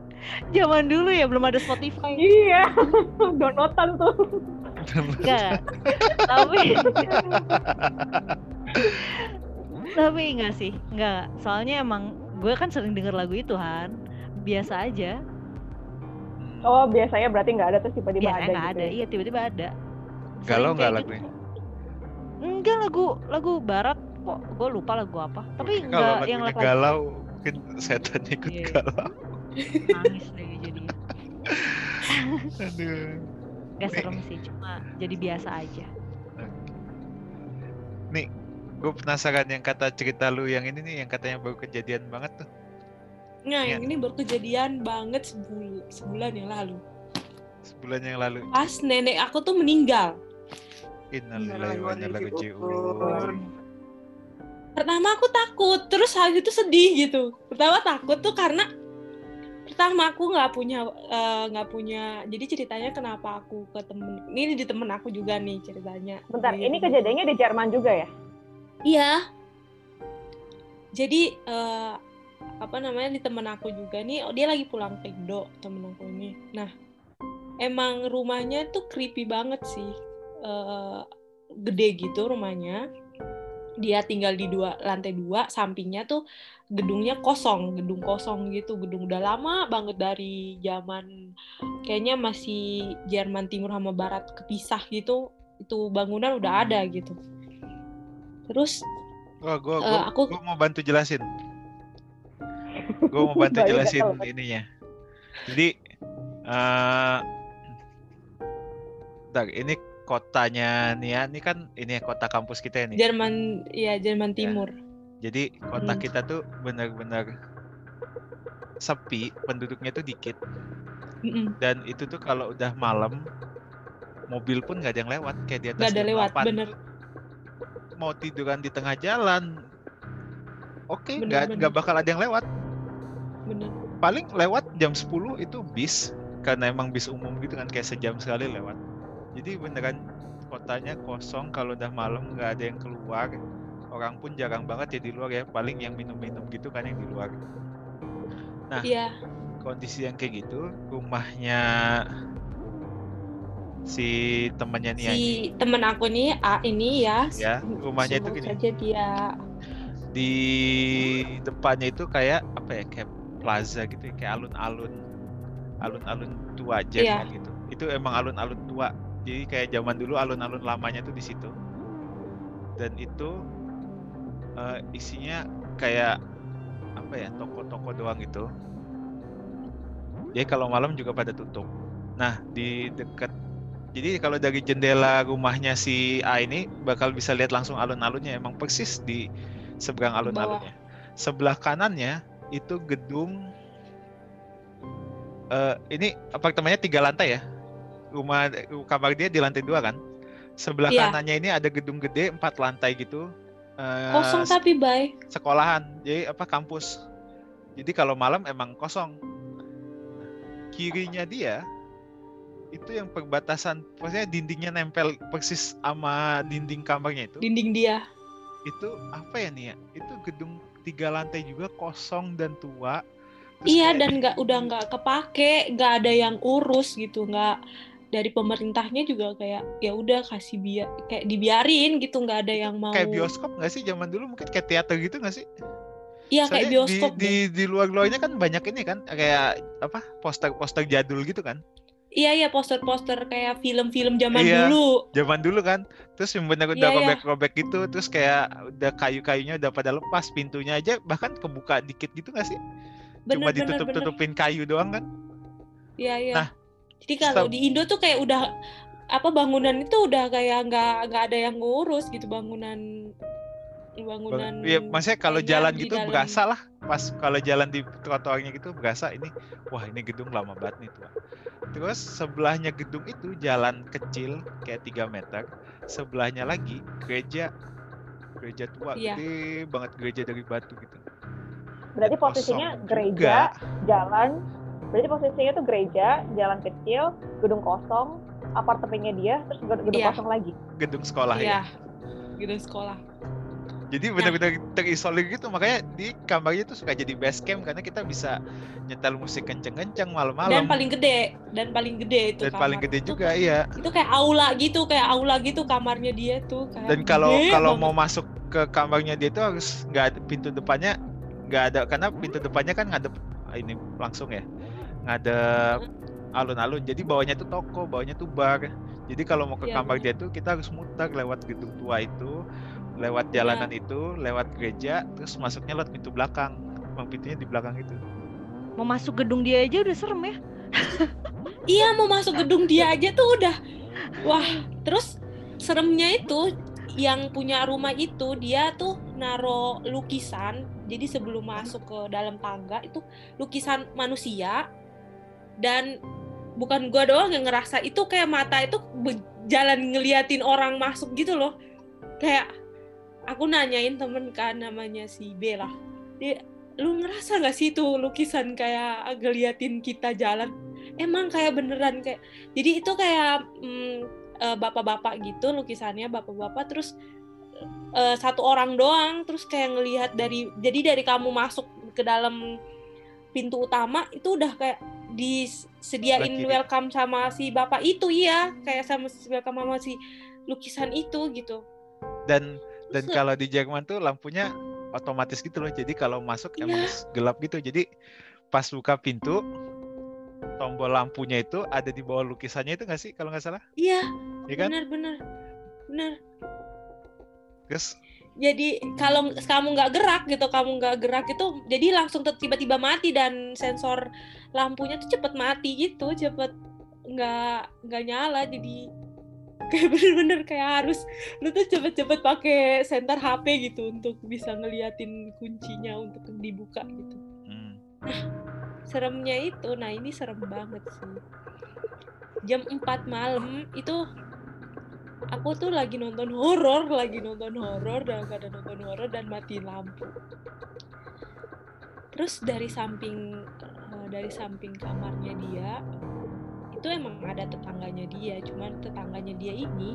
zaman dulu ya belum ada Spotify iya, *laughs* downloadan tuh. Enggak. tapi tapi enggak sih enggak soalnya emang gue kan sering denger lagu itu Han biasa aja Oh biasanya berarti nggak ada terus tiba-tiba biasanya ada nggak gitu. ada ya. iya tiba-tiba ada Galau Sering nggak kayak lagunya? gitu. enggak lagu lagu barat kok gue lupa lagu apa tapi Kalau enggak yang lagu galau, mungkin setan ikut Iya. galau. nangis lagi jadinya *laughs* Aduh. Gak serem sih cuma jadi biasa aja Nih, gue penasaran yang kata cerita lu yang ini nih, yang katanya baru kejadian banget tuh. Nah, yang ini baru kejadian banget sebul sebulan yang lalu. Sebulan yang lalu. Pas nenek aku tuh meninggal. Innalillahi wa inna ilaihi Syukur. raji'un. Pertama aku takut, terus habis itu sedih gitu. Pertama takut tuh karena pertama aku nggak punya eh, nggak punya jadi ceritanya kenapa aku ke temen ini di temen aku juga nih ceritanya Bentar, ini kejadiannya di Jerman juga ya? Iya. Jadi eh, apa namanya di temen aku juga nih, oh, dia lagi pulang ke Indo temen aku ini. Nah, emang rumahnya tuh creepy banget sih, Eh, gede gitu rumahnya. Dia tinggal di dua lantai dua, sampingnya tuh gedungnya kosong, gedung kosong gitu, gedung udah lama banget dari zaman kayaknya masih Jerman Timur sama Barat kepisah gitu. Itu bangunan udah ada gitu. Terus Wah, gua, gua, aku- gua mau bantu jelasin. *laughs* Gua mau bantu jelasin ininya. Jadi, eh bentar, ini kotanya nih ya, ini kan ini ya kota kampus kita ya nih. Jerman ya Jerman Timur. Jadi kota Hmm. kita tuh benar-benar sepi, penduduknya tuh dikit. Mm-mm. Dan itu tuh kalau udah malam, mobil pun nggak ada yang lewat, kayak di atas Gak ada lewat, 8. bener. Mau tiduran di tengah jalan, oke, Bener, nggak bakal ada yang lewat. Bener. Paling lewat jam 10 itu bis, karena emang bis umum gitu kan, kayak sejam sekali lewat. Jadi beneran kotanya kosong kalau udah malam nggak ada yang keluar. Orang pun jarang banget ya di luar ya, paling yang minum-minum gitu kan yang di luar. Nah, Iya, kondisi yang kayak gitu rumahnya si temannya ini si temen aku nih A ini ya. ya rumahnya itu gini. Saja dia di depannya itu kayak apa ya kayak plaza gitu ya, kayak alun-alun alun-alun tua aja Iya. gitu. Itu emang alun-alun tua. Jadi kayak zaman dulu alun-alun lamanya tuh di situ. Dan itu eh, isinya kayak apa ya toko-toko doang gitu. Jadi kalau malam juga pada tutup. Nah di dekat jadi kalau dari jendela rumahnya si A ini bakal bisa lihat langsung alun-alunnya. Emang persis di seberang alun-alunnya. Sebelah kanannya itu gedung eh ini apartemennya tiga lantai ya. Rumah kamar dia di lantai dua kan. Sebelah Iya. kanannya ini ada gedung gede empat lantai gitu. Eh, kosong tapi bay. sekolahan. Jadi apa kampus. Jadi kalau malam emang kosong. Kirinya dia itu yang perbatasan, maksudnya dindingnya nempel persis sama dinding kamarnya itu. Dinding dia. Itu apa ya nih ya? Itu gedung tiga lantai juga kosong dan tua. Terus Iya kayak- dan nggak udah nggak kepake, nggak ada yang urus gitu, nggak dari pemerintahnya juga kayak ya udah kasih biar kayak dibiarin gitu, nggak ada yang mau. kayak bioskop nggak sih zaman dulu mungkin kayak teater gitu nggak sih? Iya kayak bioskop di, di di luar-luarnya kan banyak ini kan kayak apa poster-poster jadul gitu kan. Iya iya poster-poster kayak film-film zaman Iya. dulu. Zaman dulu kan. Terus yang benar udah Iya, iya. robek-robek gitu terus kayak udah kayu-kayunya udah pada lepas pintunya aja bahkan kebuka dikit gitu nggak sih? Bener Cuma ditutup-tutupin kayu doang kan. Iya iya. Nah, Jadi kalau di Indo tuh kayak udah apa bangunan itu udah kayak nggak nggak ada yang ngurus gitu bangunan bangunan. Iya, maksudnya kalau jalan gitu dalam- berasa lah pas kalau jalan di trotoarnya gitu berasa ini wah ini gedung lama banget nih tua. Terus sebelahnya gedung itu jalan kecil kayak 3 meter, sebelahnya lagi gereja gereja tua Iya. gede banget gereja dari batu gitu. Berarti Dan posisinya gereja, juga. jalan. Berarti posisinya tuh gereja, jalan kecil, gedung kosong, apartemennya dia, terus gedung gedung Iya. kosong lagi. gedung sekolah ya. Iya. Gitu sekolah. Jadi benar-benar terisolir gitu makanya di kamarnya tuh suka jadi base camp karena kita bisa nyetel musik kenceng-kenceng Dan malam-malam. paling gede, dan paling gede itu Dan paling gede Itu juga iya. itu kayak aula gitu kayak aula gitu kamarnya dia tuh kayak Dan kalau kalau banget. mau masuk ke kamarnya dia tuh harus nggak ada pintu depannya nggak ada karena pintu depannya kan ngadep ini langsung ya ngadep alun-alun. Jadi bawahnya tuh toko, bawahnya tuh bar. Jadi kalau mau ke Iya, kamar bener. dia tuh kita harus muter lewat gedung tua itu, lewat Iya. jalanan itu, lewat gereja, terus masuknya lewat pintu belakang. Emang pintunya di belakang itu. Mau masuk gedung dia aja udah serem ya. *laughs* iya mau masuk gedung dia aja tuh udah wah terus seremnya itu yang punya rumah itu dia tuh naro lukisan jadi sebelum masuk ke dalam tangga itu lukisan manusia dan bukan gua doang yang ngerasa itu kayak mata itu jalan ngeliatin orang masuk gitu loh kayak aku nanyain temen kan namanya si Bella dia lu ngerasa nggak sih itu lukisan kayak ngeliatin kita jalan? Emang kayak beneran kayak jadi itu kayak mm, eh, bapak-bapak gitu lukisannya bapak-bapak terus eh, satu orang doang terus kayak ngelihat dari jadi dari kamu masuk ke dalam pintu utama itu udah kayak disediain welcome sama si bapak itu iya. Kayak sama si welcome sama si lukisan itu gitu. Dan dan kalau di Jerman tuh lampunya otomatis gitu loh. Jadi kalau masuk emang Iya. gelap gitu. Jadi pas buka pintu tombol lampunya itu ada di bawah lukisannya itu nggak sih kalau nggak salah? iya Iya kan? bener bener bener Terus jadi kalau kamu nggak gerak gitu kamu nggak gerak itu jadi langsung tiba-tiba mati dan sensor lampunya tuh cepet mati gitu cepet nggak nggak nyala jadi kayak bener-bener kayak harus lu tuh cepet-cepet pakai senter HP gitu untuk bisa ngeliatin kuncinya untuk dibuka gitu. Hmm, seremnya itu nah ini serem banget sih. Jam 4 malam itu aku tuh lagi nonton horor lagi nonton horor dan gak ada nonton horor dan mati lampu. Terus dari samping eh, dari samping kamarnya dia itu emang ada tetangganya dia cuman tetangganya dia ini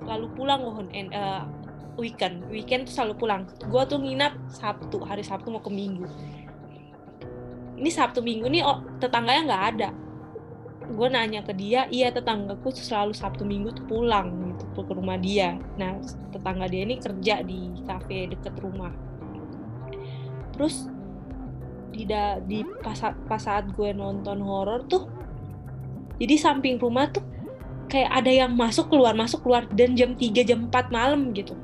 selalu pulang loh en- eh, weekend. Weekend tuh selalu pulang. Gua tuh nginap sabtu hari sabtu mau ke minggu. Ini sabtu minggu nih oh, tetangganya nggak ada. Gue nanya ke dia iya tetanggaku selalu sabtu minggu tuh pulang gitu ke rumah dia. Nah tetangga dia ini kerja di kafe deket rumah. Terus di da, di pas, pas saat gue nonton horor tuh jadi samping rumah tuh kayak ada yang masuk keluar masuk keluar dan jam 3 jam 4 malam gitu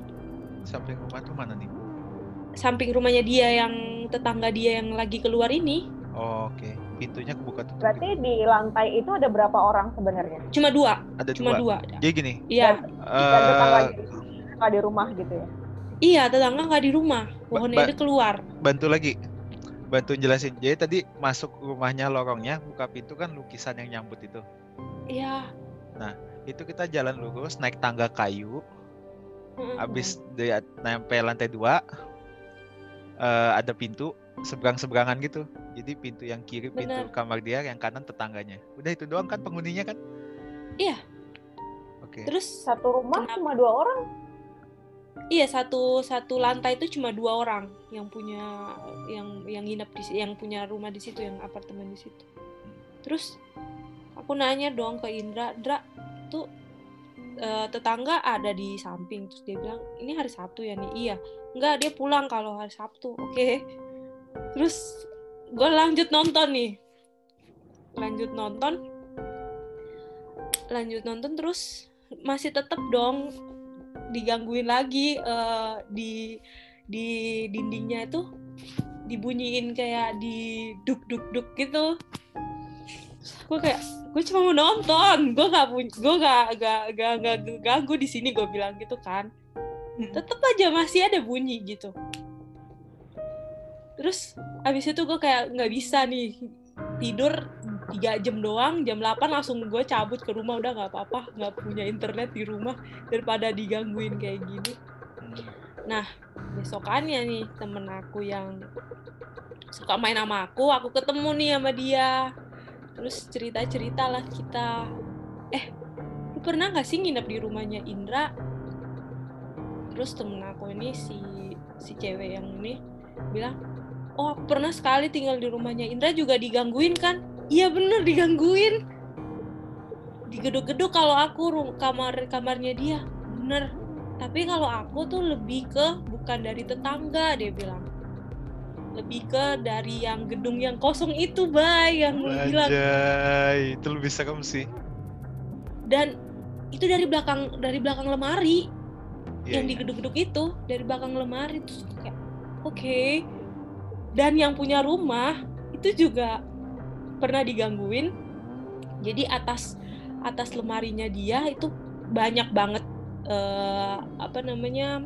samping rumah tuh mana nih? samping rumahnya dia yang tetangga dia yang lagi keluar ini Oh, Oke, pintunya kebuka tutup. Berarti di lantai itu ada berapa orang sebenarnya? cuma dua ada cuma dua. dua Jadi gini, iya Dan eh, nggak di rumah gitu ya? iya tetangga nggak di rumah Ba- pohonnya ba- dia keluar bantu lagi, bantu jelasin. Jadi tadi masuk rumahnya lorongnya, buka pintu kan lukisan yang nyambut itu. iya Itu kita jalan lurus, naik tangga kayu, Mm-mm. habis di nempel lantai dua, eh, ada pintu, seberang-seberangan gitu. Jadi pintu yang kiri pintu Bener. kamar dia, yang kanan tetangganya. Udah itu doang kan penghuninya kan? Iya. Oke. Terus Satu rumah Kenapa? cuma dua orang. Iya satu satu lantai itu cuma dua orang yang punya yang yang nginep di yang punya rumah di situ, yang apartemen di situ. Terus aku nanya dong ke Indra, Indra tuh eh, tetangga ada di samping? Terus dia bilang ini hari Sabtu ya nih. Iya. Enggak dia pulang kalau hari Sabtu. Oke. Terus gue lanjut nonton nih. Lanjut nonton. Lanjut nonton terus masih tetap dong digangguin lagi eh, di di dindingnya itu dibunyiin kayak di duk duk duk gitu. Gue kayak gue cuma mau nonton gue gak punya gue gak gak gak gak ganggu di sini gue bilang gitu kan. Hmm. tetap aja masih ada bunyi gitu. Terus abis itu gue kayak nggak bisa nih tidur tiga jam doang jam 8 langsung gue cabut ke rumah udah nggak apa-apa nggak punya internet di rumah daripada digangguin kayak gini. Hmm. besokannya nih temen aku yang suka main sama aku aku ketemu nih sama dia. Terus cerita cerita lah kita. Eh lu pernah nggak sih nginep di rumahnya Indra? Terus temen aku ini si si cewek yang ini bilang oh pernah sekali tinggal di rumahnya Indra juga digangguin kan iya bener digangguin. Digeduk-geduk kalau aku kamar kamarnya dia bener. Tapi kalau aku tuh lebih ke bukan dari tetangga dia bilang. Lebih ke dari yang gedung yang kosong itu bay yang lu bilang itu lebih serem sih. dan itu dari belakang dari belakang lemari. Iya, yang iya. digeduk-geduk itu dari belakang lemari terus kayak oke. Dan yang punya rumah itu juga pernah digangguin. Jadi atas atas lemarinya dia itu banyak banget eh, apa namanya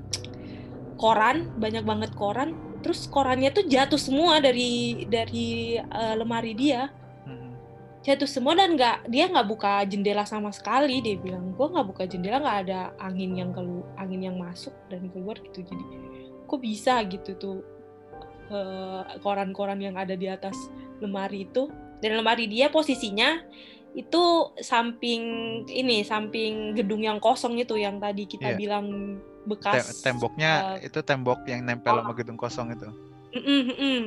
koran banyak banget koran. Terus korannya tuh jatuh semua dari dari eh, lemari dia. Hmm. jatuh semua dan nggak dia nggak buka jendela sama sekali dia bilang gue nggak buka jendela nggak ada angin yang kelu angin yang masuk dan keluar gitu. Jadi kok bisa? gitu tuh eh, koran-koran yang ada di atas lemari itu dan lemari dia posisinya itu samping ini samping gedung yang kosong itu yang tadi kita Iya. bilang Tem- bekas temboknya eh, itu tembok yang nempel sama gedung kosong itu. Mm-mm, mm-mm.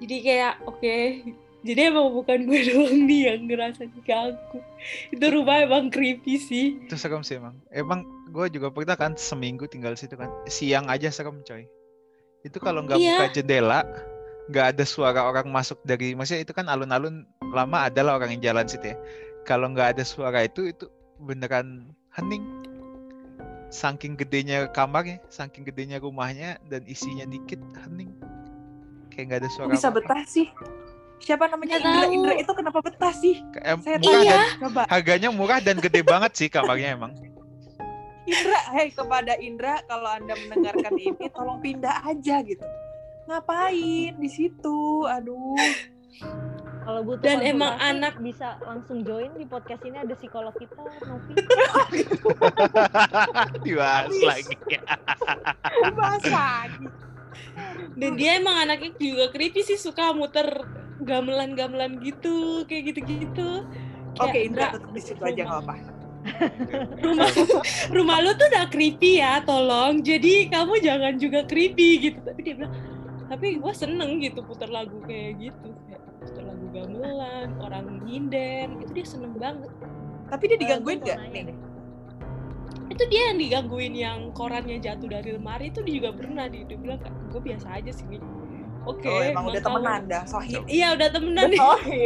Jadi kayak oke, jadi emang bukan gue *laughs* doang nih yang ngerasa diganggu. Itu rumah emang creepy sih. Itu serem sih emang. Emang gue juga pernah kan seminggu tinggal situ kan. Siang aja serem coy. Itu kalau nggak Iya. buka jendela, nggak ada suara orang masuk dari, maksudnya itu kan alun-alun lama adalah orang yang jalan situ ya. Kalau nggak ada suara itu, itu beneran hening. Saking gedenya kamarnya, saking gedenya rumahnya dan isinya dikit hening. Kayak nggak ada suara. bisa betah sih? Siapa namanya Indra? Indra itu kenapa betah sih? Kayak Saya murah Iya. dan Coba harganya murah dan gede banget sih kamarnya emang. Indra, hei kepada Indra kalau Anda mendengarkan ini tolong pindah aja gitu. Ngapain di situ? Aduh. Kalau butuh Dan emang anak- bisa langsung join di podcast ini ada psikolog kita Novi. *laughs* Dibahas lagi. Bahas lagi. Dan dia emang anaknya juga creepy sih suka muter gamelan-gamelan gitu, kayak gitu-gitu. Oke Kayak, Indra "Ndra, tetap di situ aja nggak apa. *laughs* rumah rumah lu tuh udah creepy ya, tolong. Jadi kamu jangan juga creepy gitu. Tapi dia bilang, tapi gue seneng gitu putar lagu kayak gitu. Kayak putar lagu gamelan, orang nyinden, itu dia seneng banget. Tapi dia digangguin nggak nih? deh. itu dia yang digangguin yang korannya jatuh dari lemari itu dia juga pernah dia, dia bilang gue biasa aja sih oke Oh emang udah tahu." temenan dah, sohib. iya udah temenan nih.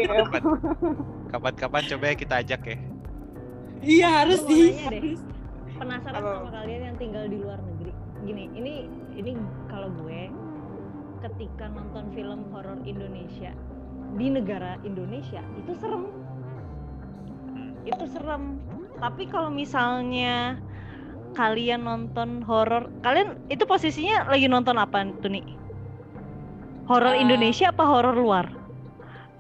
Kapan- Kapan-kapan coba ya kita ajak ya. iya harus sih. Penasaran Apa? sama kalian yang tinggal di luar negeri. Gini, ini ini kalau gue ketika nonton film horor Indonesia di negara Indonesia itu serem. Itu serem. Tapi kalau misalnya kalian nonton horor, kalian itu posisinya lagi nonton apa tuh nih? Horor Eh, Indonesia apa horor luar?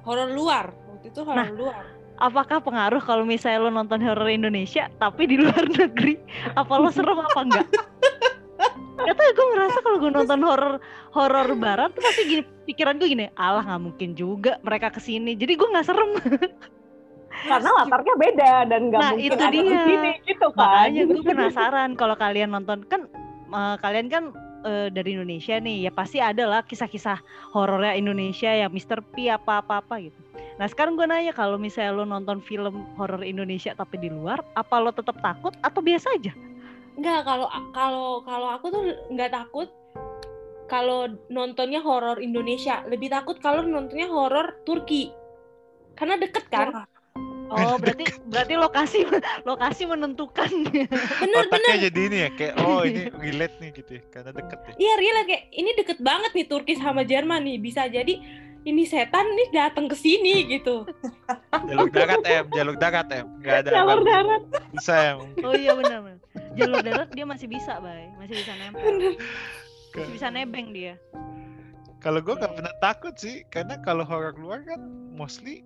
horor luar waktu itu horor Nah. luar apakah pengaruh kalau misalnya lo nonton horor Indonesia tapi di luar *laughs* negeri apa lo serem apa enggak *laughs* Gak tau gue ngerasa kalau gue nonton horor horor barat tuh pasti gini pikiran gue gini, alah nggak mungkin juga mereka ke sini. Jadi gue nggak serem. Karena latarnya beda dan nggak Nah, mungkin itu ada di dia. sini gitu kan. Makanya gue penasaran kalau kalian nonton kan eh, kalian kan eh, dari Indonesia nih ya pasti ada lah kisah-kisah horornya Indonesia yang Mr. P apa apa apa gitu. Nah sekarang gue nanya kalau misalnya lo nonton film horor Indonesia tapi di luar, apa lo tetap takut atau biasa aja? Enggak, kalau kalau kalau aku tuh nggak takut kalau nontonnya horor Indonesia. Lebih takut kalau nontonnya horor Turki. Karena deket kan? Wah, Oh berarti berarti lokasi lokasi menentukan. Bener *laughs* bener. Otaknya jadi ini ya kayak oh ini *laughs* relate nih gitu ya karena deket ya. Iya, real kayak ini deket banget nih Turki sama Jerman nih. Bisa jadi ini setan nih datang ke sini gitu. Jalur darat em, jalur darat em. Gak ada Jalur apa- darat. bisa ya mungkin. Oh iya benar benar. Jalur darat dia masih bisa, bay, masih bisa nempel, masih bisa nebeng dia. Kalau gue nggak pernah takut sih, karena kalau horor luar kan mostly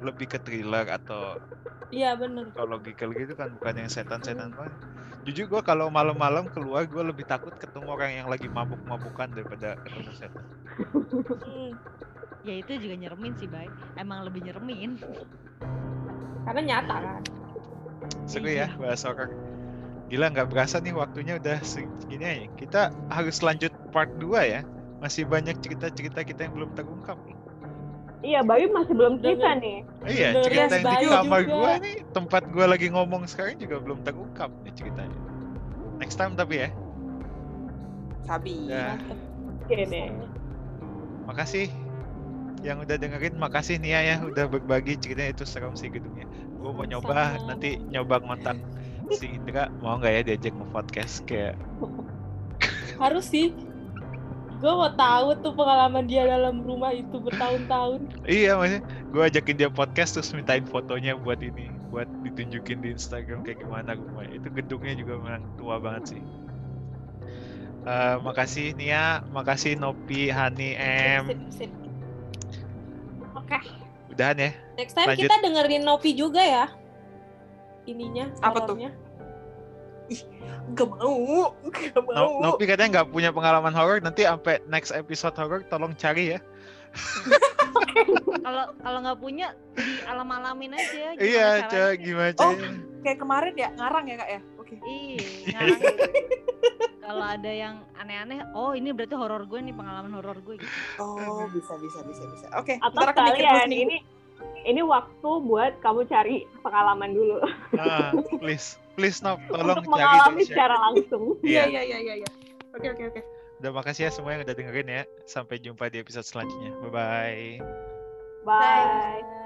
lebih ke thriller atau Iya bener. psychological gitu kan, bukan yang setan-setan banget. Jujur gue kalau malam-malam keluar gue lebih takut ketemu orang yang lagi mabuk-mabukan daripada ketemu setan. Hmm, Ya itu juga nyeremin sih, bay. Emang lebih nyeremin. Karena nyata kan. Seru Iya. ya bahas horor. Gila nggak berasa nih waktunya udah segini aja. Kita harus lanjut part 2 ya. Masih banyak cerita-cerita kita yang belum terungkap nih. Iya, Bayu masih belum cerita Dengan- nih. Iya, cerita yang di kamar gua nih, tempat gua lagi ngomong sekarang juga belum terungkap nih ceritanya. Next time tapi ya. Sabi. Ya. Oke deh. Makasih yang udah dengerin, makasih Nia ya udah berbagi ceritanya itu serem sih gedungnya. Gua mau nyoba Sama-sama. nanti nyoba ngontak si Indra mau nggak ya diajak nge-podcast kayak Harus sih. Gue mau tahu tuh pengalaman dia dalam rumah itu bertahun-tahun. iya maksudnya gua ajakin dia podcast terus mintain fotonya buat ini buat ditunjukin di Instagram kayak gimana rumahnya itu gedungnya juga memang tua banget sih Eh, makasih Nia, makasih Nopi, Hani, M. Oke. udahan ya. Next time Lanjut. kita dengerin Novi juga ya. Ininya, Apa tuh? Horornya. Gak mau. Gak No- mau. Nopi katanya nggak punya pengalaman horor, nanti sampai next episode horor tolong cari ya. Kalau kalau nggak punya di alam-alamin aja. gimana Iya, coba gimana Oh. Kayak kemarin ya, ngarang ya kak ya? Oke. Iya. *laughs* ngarang. Kalau ada yang aneh-aneh, oh ini berarti horor gue nih pengalaman horor gue gitu. Oh, bisa, bisa, bisa, bisa. Oke, Atau mikir dulu kalian ini ini waktu buat kamu cari pengalaman dulu Ah, please, please Nop, tolong untuk cari mengalami share. secara langsung. Iya, Iya. iya, iya, iya. Oke, oke, oke. Udah makasih ya semua yang udah dengerin ya. Sampai jumpa di episode selanjutnya. Bye bye. Bye. Bye.